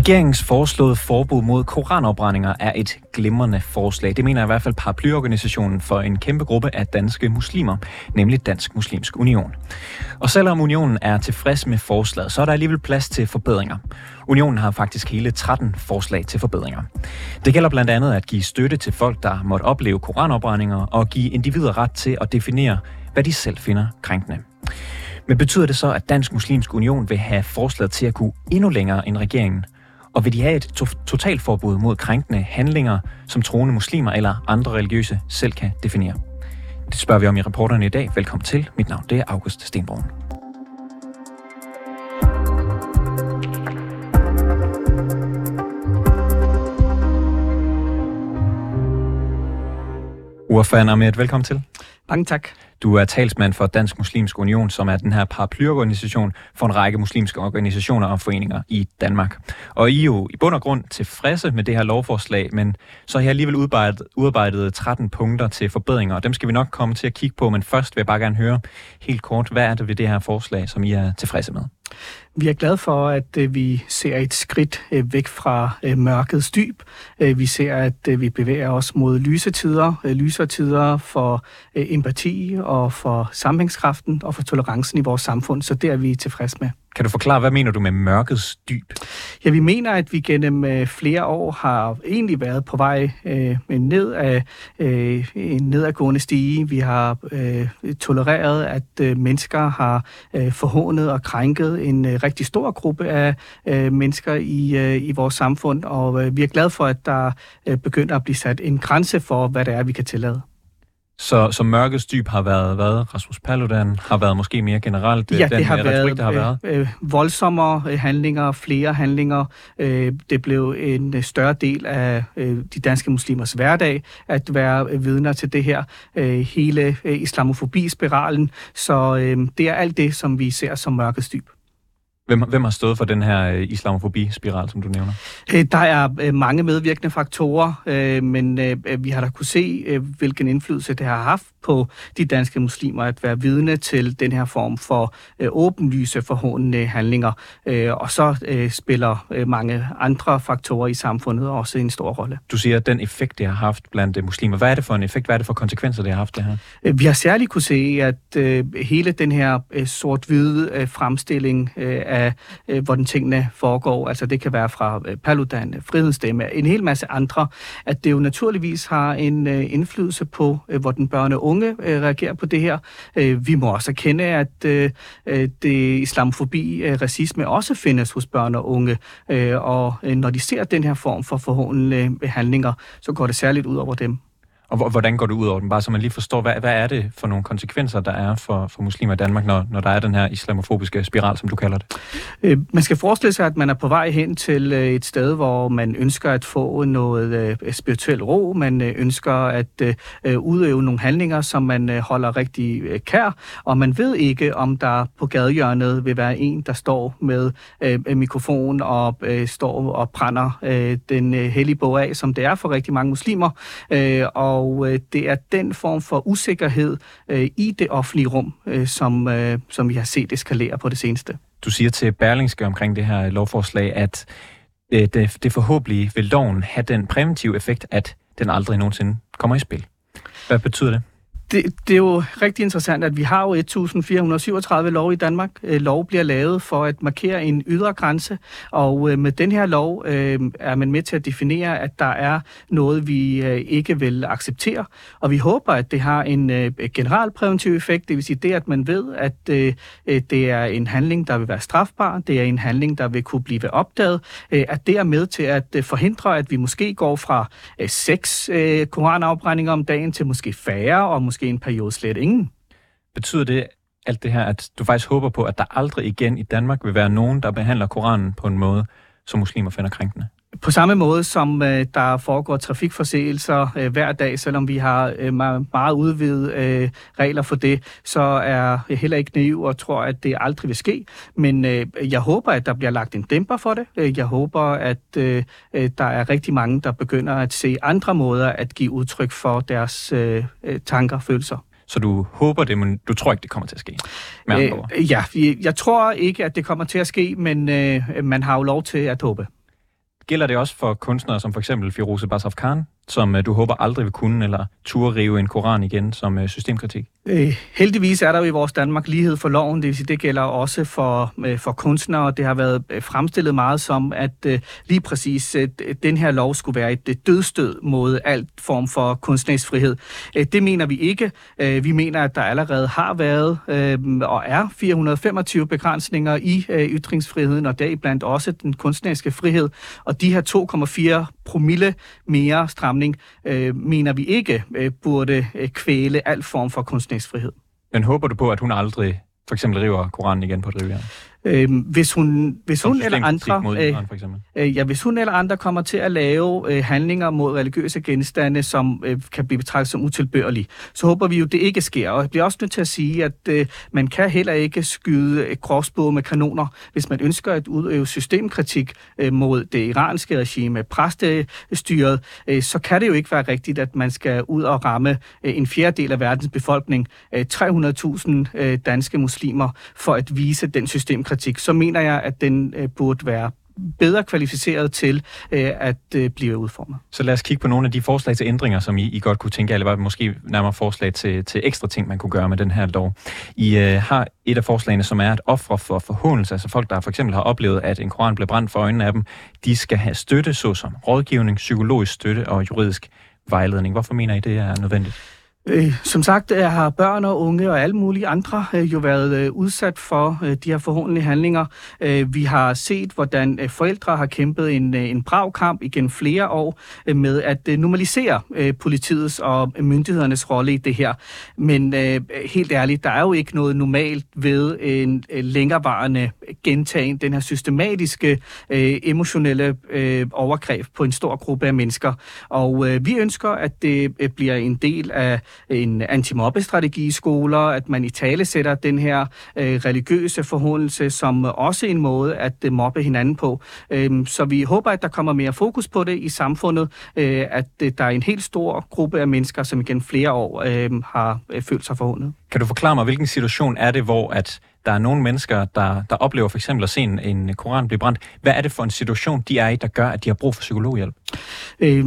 Regeringens foreslåede forbud mod koranopbrændinger er et glimrende forslag. Det mener i hvert fald paraplyorganisationen for en kæmpe gruppe af danske muslimer, nemlig Dansk Muslimsk Union. Og selvom unionen er tilfreds med forslaget, så er der alligevel plads til forbedringer. Unionen har faktisk hele 13 forslag til forbedringer. Det gælder blandt andet at give støtte til folk, der måtte opleve koranopbrændinger, og give individer ret til at definere, hvad de selv finder krænkende. Men betyder det så, at Dansk Muslimsk Union vil have forslaget til at gå endnu længere end regeringen? Og vil de have et to- totalforbud mod krænkende handlinger, som troende muslimer eller andre religiøse selv kan definere? Det spørger vi om i reporterne i dag. Velkommen til. Mit navn det er August Stenborg. Urfan Ahmed, velkommen til. Mange tak. Du er talsmand for Dansk Muslimsk Union, som er den her paraplyorganisation for en række muslimske organisationer og foreninger i Danmark. Og I er jo i bund og grund tilfredse med det her lovforslag, men så har jeg alligevel udarbejdet, udarbejdet 13 punkter til forbedringer, og dem skal vi nok komme til at kigge på, men først vil jeg bare gerne høre helt kort, hvad er det ved det her forslag, som I er tilfredse med? Vi er glade for, at øh, vi ser et skridt øh, væk fra øh, mørkets dyb. Vi ser, at vi bevæger os mod lyse tider, lysere tider for empati og for sammenhængskraften og for tolerancen i vores samfund, så det er vi tilfredse med. Kan du forklare, hvad mener du med mørkets dyb? Ja, vi mener, at vi gennem flere år har egentlig været på vej øh, ned af øh, en nedadgående stige. Vi har øh, tolereret, at øh, mennesker har øh, forhånet og krænket en øh, rigtig stor gruppe af øh, mennesker i, øh, i vores samfund, og øh, vi er glade for, at der øh, begynder at blive sat en grænse for, hvad det er, vi kan tillade. Så, så mørkets dyb har været hvad? Rasmus Paludan har været måske mere generelt ja, den det har retorik, været, der har været? Øh, øh, voldsommere øh, handlinger, flere handlinger. Øh, det blev en øh, større del af øh, de danske muslimers hverdag at være øh, vidner til det her. Øh, hele øh, islamofobi-spiralen. Så øh, det er alt det, som vi ser som mørkets dyb. Hvem, hvem har stået for den her øh, islamofobi-spiral, som du nævner? Øh, der er øh, mange medvirkende faktorer, men vi har da kunne se, hvilken indflydelse det har haft på de danske muslimer at være vidne til den her form for åbenlyse forhåndende handlinger. Og så spiller mange andre faktorer i samfundet også en stor rolle. Du siger, at den effekt, det har haft blandt muslimer. Hvad er det for en effekt? Hvad er det for konsekvenser, det har haft, det her? Vi har særligt kunne se, at hele den her sort-hvide fremstilling af af, øh, hvordan tingene foregår. Altså det kan være fra øh, Paludan, øh, Frihedsstemme, en hel masse andre, at det jo naturligvis har en øh, indflydelse på, øh, hvordan børn og unge øh, reagerer på det her. Øh, vi må også erkende, at øh, øh det islamofobi, øh, racisme også findes hos børn og unge, øh, og øh, når de ser den her form for forhåndende behandlinger, øh, så går det særligt ud over dem. Og hvordan går det ud over dem? Bare så man lige forstår, hvad, hvad er det for nogle konsekvenser, der er for, for muslimer i Danmark, når, når der er den her islamofobiske spiral, som du kalder det? Øh, man skal forestille sig, at man er på vej hen til øh, et sted, hvor man ønsker at få noget øh, spirituel ro. Man øh, ønsker at øh, udøve nogle handlinger, som man øh, holder rigtig øh, kær. Og man ved ikke, om der på gadehjørnet vil være en, der står med øh, mikrofon og øh, står og brænder øh, den øh, hellige bog af, som det er for rigtig mange muslimer. Øh, og og øh, det er den form for usikkerhed øh, i det offentlige rum, øh, som, øh, som vi har set eskalere på det seneste. Du siger til Berlingske omkring det her lovforslag, at øh, det, det forhåbentlig vil loven have den præventive effekt, at den aldrig nogensinde kommer i spil. Hvad betyder det? Det, det er jo rigtig interessant, at vi har jo 1437 lov i Danmark. Øh, lov bliver lavet for at markere en ydre grænse, og øh, med den her lov øh, er man med til at definere, at der er noget, vi øh, ikke vil acceptere. Og vi håber, at det har en øh, generalpræventiv effekt, det vil sige det, at man ved, at øh, øh, det er en handling, der vil være strafbar, det er en handling, der vil kunne blive opdaget, øh, at det er med til at øh, forhindre, at vi måske går fra øh, seks øh, koranafbrændinger om dagen til måske færre, og måske måske en periode slet ingen. Betyder det alt det her, at du faktisk håber på, at der aldrig igen i Danmark vil være nogen, der behandler Koranen på en måde, som muslimer finder krænkende? På samme måde som øh, der foregår trafikforseelser øh, hver dag, selvom vi har øh, meget, meget udvidet øh, regler for det, så er jeg heller ikke naiv og tror, at det aldrig vil ske. Men øh, jeg håber, at der bliver lagt en dæmper for det. Øh, jeg håber, at øh, øh, der er rigtig mange, der begynder at se andre måder at give udtryk for deres øh, tanker og følelser. Så du håber det, men du tror ikke, det kommer til at ske? Med øh, ja, jeg tror ikke, at det kommer til at ske, men øh, man har jo lov til at håbe. Gælder det også for kunstnere som for eksempel Firoze Basaf Khan, som øh, du håber aldrig vil kunne, eller turde rive en koran igen som øh, systemkritik? Øh, heldigvis er der jo i vores Danmark lighed for loven, det vil sige, det gælder også for, øh, for kunstnere. Det har været øh, fremstillet meget som, at øh, lige præcis øh, den her lov skulle være et øh, dødstød mod alt form for kunstnerisk frihed. Øh, det mener vi ikke. Øh, vi mener, at der allerede har været øh, og er 425 begrænsninger i øh, ytringsfriheden, og deriblandt også den kunstneriske frihed. Og de her 2,4 promille mere samling, øh, mener vi ikke øh, burde øh, kvæle al form for kunstnerisk frihed. Men håber du på, at hun aldrig for eksempel river Koranen igen på drivjern? Øh, hvis hun, hvis hun eller andre, mod Iran, for eksempel. øh, ja, hvis hun eller andre kommer til at lave øh, handlinger mod religiøse genstande, som øh, kan blive betragtet som utilbørlige, så håber vi jo, det ikke sker. Og jeg bliver også nødt til at sige, at øh, man kan heller ikke skyde et gråsbog med kanoner, hvis man ønsker at udøve systemkritik øh, mod det iranske regime, præstestyret, øh, så kan det jo ikke være rigtigt, at man skal ud og ramme øh, en fjerdedel af verdens befolkning, øh, 300.000 øh, danske muslimer, for at vise den systemkritik kritik, så mener jeg, at den øh, burde være bedre kvalificeret til øh, at øh, blive udformet. Så lad os kigge på nogle af de forslag til ændringer, som I, I godt kunne tænke, eller var måske nærmere forslag til, til ekstra ting, man kunne gøre med den her lov. I øh, har et af forslagene, som er et offer for forhåndelse, altså folk, der for eksempel har oplevet, at en koran blev brændt for øjnene af dem, de skal have støtte, såsom rådgivning, psykologisk støtte og juridisk vejledning. Hvorfor mener I, det er nødvendigt? Øh, som sagt øh, har børn og unge og alle mulige andre øh, jo været øh, udsat for øh, de her forhåndelige handlinger. Øh, vi har set, hvordan øh, forældre har kæmpet en, øh, en brav kamp igen flere år øh, med at øh, normalisere øh, politiets og myndighedernes rolle i det her. Men øh, helt ærligt, der er jo ikke noget normalt ved en øh, længerevarende gentagen, den her systematiske øh, emotionelle øh, overgreb på en stor gruppe af mennesker. Og øh, vi ønsker, at det øh, bliver en del af en antimobbestrategi i skoler, at man i tale sætter den her øh, religiøse forhåndelse som også en måde at øh, mobbe hinanden på. Øh, så vi håber, at der kommer mere fokus på det i samfundet, øh, at øh, der er en helt stor gruppe af mennesker, som igen flere år øh, har øh, følt sig forhåndet. Kan du forklare mig, hvilken situation er det, hvor at der er nogle mennesker, der, der oplever for eksempel at se en, en koran blive brændt. Hvad er det for en situation, de er i, der gør, at de har brug for psykologhjælp? Øh,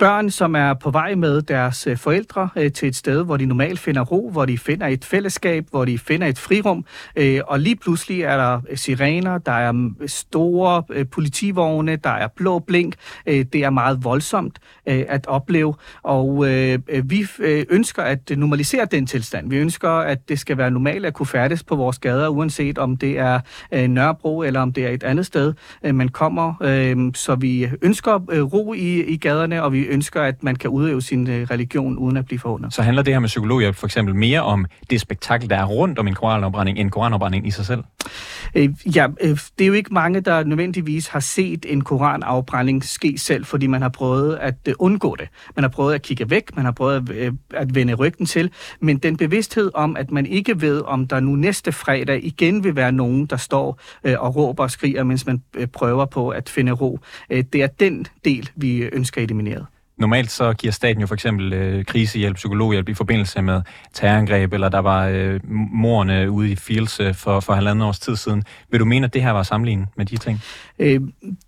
børn, som er på vej med deres øh, forældre øh, til et sted, hvor de normalt finder ro, hvor de finder et fællesskab, hvor de finder et frirum, øh, og lige pludselig er der sirener, der er mm, store politivogne, der er blå blink. Det er meget voldsomt at opleve, og vi ønsker at normalisere den tilstand. Vi ønsker, at det skal være normalt at kunne færdes på vores gader, uanset om det er Nørrebro eller om det er et andet sted, man kommer. Så vi ønsker ro i, i gaderne, og vi ønsker, at man kan udøve sin øh, religion uden at blive forundret. Så handler det her med psykologhjælp for eksempel mere om det spektakel, der er rundt om en koranopbrænding, end koranopbrænding i sig selv? Øh, ja, øh, det er jo ikke mange, der nødvendigvis har set en koranafbrænding ske selv, fordi man har prøvet at øh, undgå det. Man har prøvet at kigge væk, man har prøvet at, øh, at vende ryggen til, men den bevidsthed om, at man ikke ved, om der nu næste fredag igen vil være nogen, der står øh, og råber og skriger, mens man øh, prøver på at finde ro, øh, det er den del, vi ønsker elimineret. Normalt så giver staten jo for eksempel øh, krisehjælp, psykologhjælp i forbindelse med terrorangreb, eller der var øh, morerne ude i Fields øh, for, for halvandet års tid siden. Vil du mene, at det her var sammenlignet med de ting? Øh,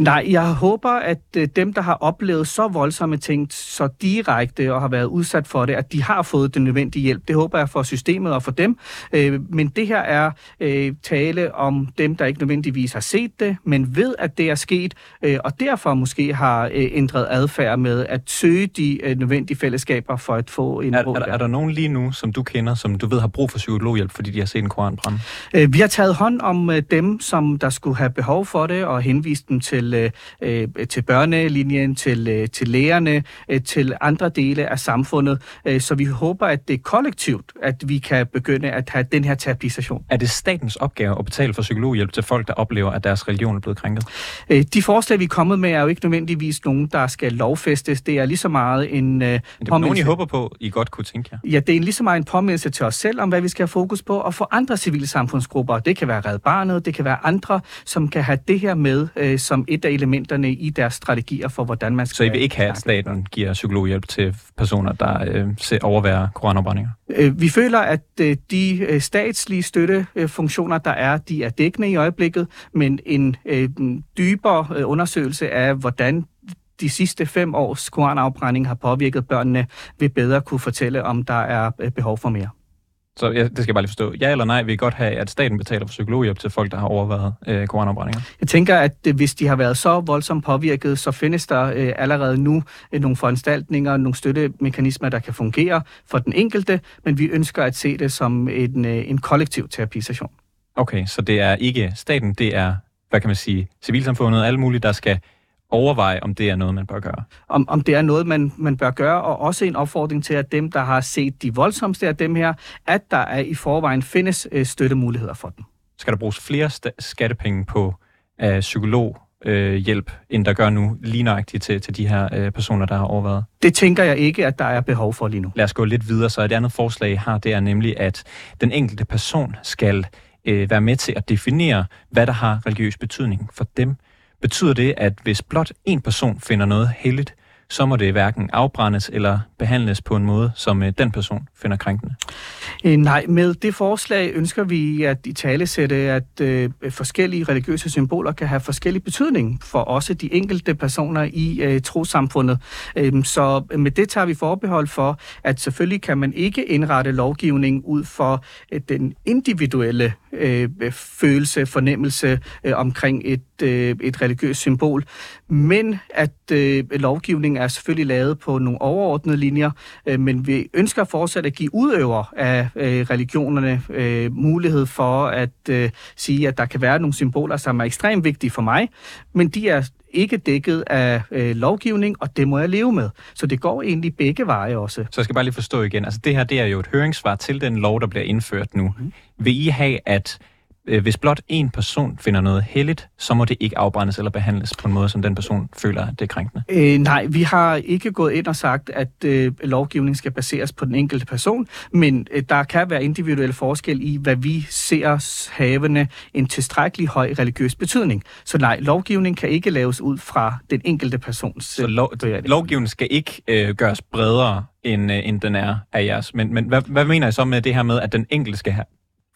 nej, jeg håber, at øh, dem, der har oplevet så voldsomme ting så direkte og har været udsat for det, at de har fået den nødvendige hjælp. Det håber jeg for systemet og for dem. Øh, men det her er øh, tale om dem, der ikke nødvendigvis har set det, men ved, at det er sket, øh, og derfor måske har øh, ændret adfærd med at søge de øh, nødvendige fællesskaber for at få en er, er, er der nogen lige nu, som du kender, som du ved har brug for psykologhjælp, fordi de har set en koran brænde? Øh, vi har taget hånd om øh, dem, som der skulle have behov for det, og henvist dem til, øh, øh, til børnelinjen, til, øh, til lægerne, øh, til andre dele af samfundet. Øh, så vi håber, at det er kollektivt, at vi kan begynde at have den her terapisation. Er det statens opgave at betale for psykologhjælp til folk, der oplever, at deres religion er blevet krænket? Øh, de forslag, vi er kommet med, er jo ikke nødvendigvis nogen, der skal lovfæstes. Det er lige så meget en øh, det er nogen, I håber på, I godt kunne tænke jer? Ja, det er lige så meget en påmindelse til os selv om, hvad vi skal have fokus på, og for andre civile samfundsgrupper. Det kan være Red Barnet, det kan være andre, som kan have det her med øh, som et af elementerne i deres strategier for, hvordan man skal... Så I vil ikke have, at staten giver psykologhjælp til personer, der øh, overværer koranopbrændinger? Øh, vi føler, at øh, de øh, statslige støttefunktioner, der er, de er dækkende i øjeblikket, men en øh, dybere øh, undersøgelse af, hvordan de sidste fem års koranafbrænding har påvirket børnene, vil bedre kunne fortælle, om der er øh, behov for mere. Så ja, det skal jeg bare lige forstå. Ja eller nej, vi godt have, at staten betaler for psykologhjælp til folk, der har overvejet øh, koranafbrændinger? Jeg tænker, at øh, hvis de har været så voldsomt påvirket, så findes der øh, allerede nu øh, nogle foranstaltninger, nogle støttemekanismer, der kan fungere for den enkelte, men vi ønsker at se det som en, øh, en kollektiv terapisation. Okay, så det er ikke staten, det er, hvad kan man sige, civilsamfundet, alle mulige, der skal overveje, om det er noget, man bør gøre. Om, om det er noget, man, man bør gøre, og også en opfordring til, at dem, der har set de voldsomste af dem her, at der er i forvejen findes øh, støttemuligheder for dem. Skal der bruges flere skattepenge på øh, psykolog øh, hjælp, end der gør nu lige nøjagtigt til, til de her øh, personer, der har overvejet? Det tænker jeg ikke, at der er behov for lige nu. Lad os gå lidt videre. Så et andet forslag har, det er nemlig, at den enkelte person skal øh, være med til at definere, hvad der har religiøs betydning for dem. Betyder det, at hvis blot en person finder noget heldigt, så må det hverken afbrændes eller behandles på en måde, som øh, den person finder krænkende? Øh, nej, med det forslag ønsker vi at i tale sætte, at øh, forskellige religiøse symboler kan have forskellig betydning for også de enkelte personer i øh, trosamfundet. Øh, så med det tager vi forbehold for, at selvfølgelig kan man ikke indrette lovgivning ud for øh, den individuelle øh, øh følelse, fornemmelse øh, omkring et, øh, et religiøst symbol, men at øh, lovgivningen er selvfølgelig lavet på nogle overordnede linjer, øh, men vi ønsker fortsat at give udøver af øh, religionerne øh, mulighed for at øh, sige, at der kan være nogle symboler, som er ekstremt vigtige for mig, men de er ikke dækket af øh, lovgivning, og det må jeg leve med. Så det går egentlig begge veje også. Så jeg skal bare lige forstå igen. Altså det her, det er jo et høringssvar til den lov, der bliver indført nu. Mm. Vil I have, at hvis blot en person finder noget heldigt, så må det ikke afbrændes eller behandles på en måde, som den person føler, at det er krænkende? Øh, nej, vi har ikke gået ind og sagt, at øh, lovgivningen skal baseres på den enkelte person, men øh, der kan være individuelle forskel i, hvad vi ser havende en tilstrækkelig høj religiøs betydning. Så nej, lovgivning kan ikke laves ud fra den enkelte persons... Så lov, lovgivningen skal ikke øh, gøres bredere, end, øh, end den er af jeres. Men, men hvad, hvad mener I så med det her med, at den enkelte skal have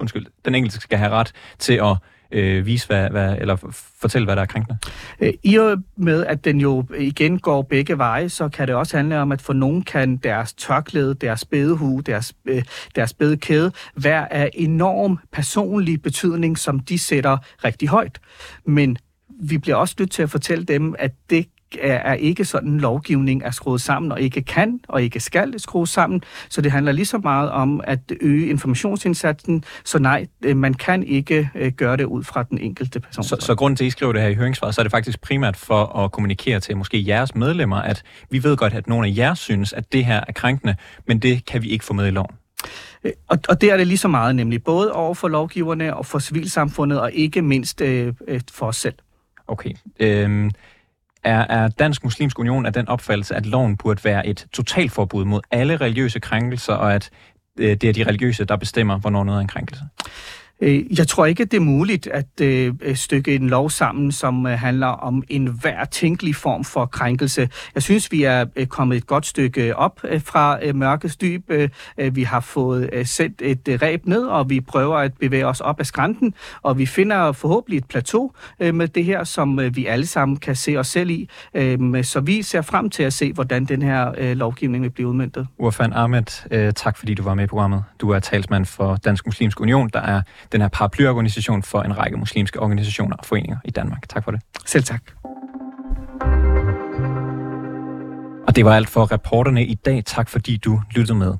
undskyld, den enkelte skal have ret til at øh, vise, hvad, hvad, eller fortælle, hvad der er krænkende? Øh, I og med, at den jo igen går begge veje, så kan det også handle om, at for nogen kan deres tørklæde, deres bedehue, deres, øh, deres bedekæde være af enorm personlig betydning, som de sætter rigtig højt. Men vi bliver også nødt til at fortælle dem, at det er, ikke sådan, lovgivning er skruet sammen, og ikke kan og ikke skal skrues sammen. Så det handler lige så meget om at øge informationsindsatsen, så nej, øh, man kan ikke øh, gøre det ud fra den enkelte person. Så, så grunden til, at I skriver det her i høringssvaret, så er det faktisk primært for at kommunikere til måske jeres medlemmer, at vi ved godt, at nogle af jer synes, at det her er krænkende, men det kan vi ikke få med i loven. Øh, og, og det er det lige så meget, nemlig både over for lovgiverne og for civilsamfundet, og ikke mindst øh, for os selv. Okay. Øhm, er, er Dansk Muslimsk Union af den opfattelse, at loven burde være et totalforbud mod alle religiøse krænkelser, og at øh, det er de religiøse, der bestemmer, hvornår noget er en krænkelse? Øh, jeg tror ikke, det er muligt at øh, øh, stykke en lov sammen, som handler om en hver tænkelig form for krænkelse. Jeg synes, vi er kommet et godt stykke op fra mørkets dyb. Vi har fået sendt et ræb ned, og vi prøver at bevæge os op ad skrænten, og vi finder forhåbentlig et plateau med det her, som vi alle sammen kan se os selv i. Øhm, så vi ser frem til at se, hvordan den her lovgivning vil blive udmyndtet. Urfan Ahmed, tak fordi du var med i programmet. Du er talsmand for Dansk Muslimsk Union, der er den her paraplyorganisation for en række muslimske organisationer og foreninger i Danmark. Tak for det. Selv tak. Og det var alt for reporterne i dag. Tak fordi du lyttede med.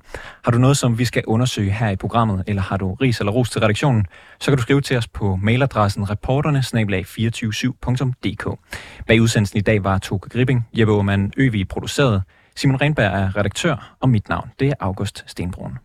Har du noget, som vi skal undersøge her i programmet, eller har du ris eller ros til redaktionen, så kan du skrive til os på mailadressen reporterne 247dk Bag udsendelsen i dag var Toge Gripping, Jeppe Aumann Øvig produceret, Simon Renberg er redaktør, og mit navn det er August Stenbrun.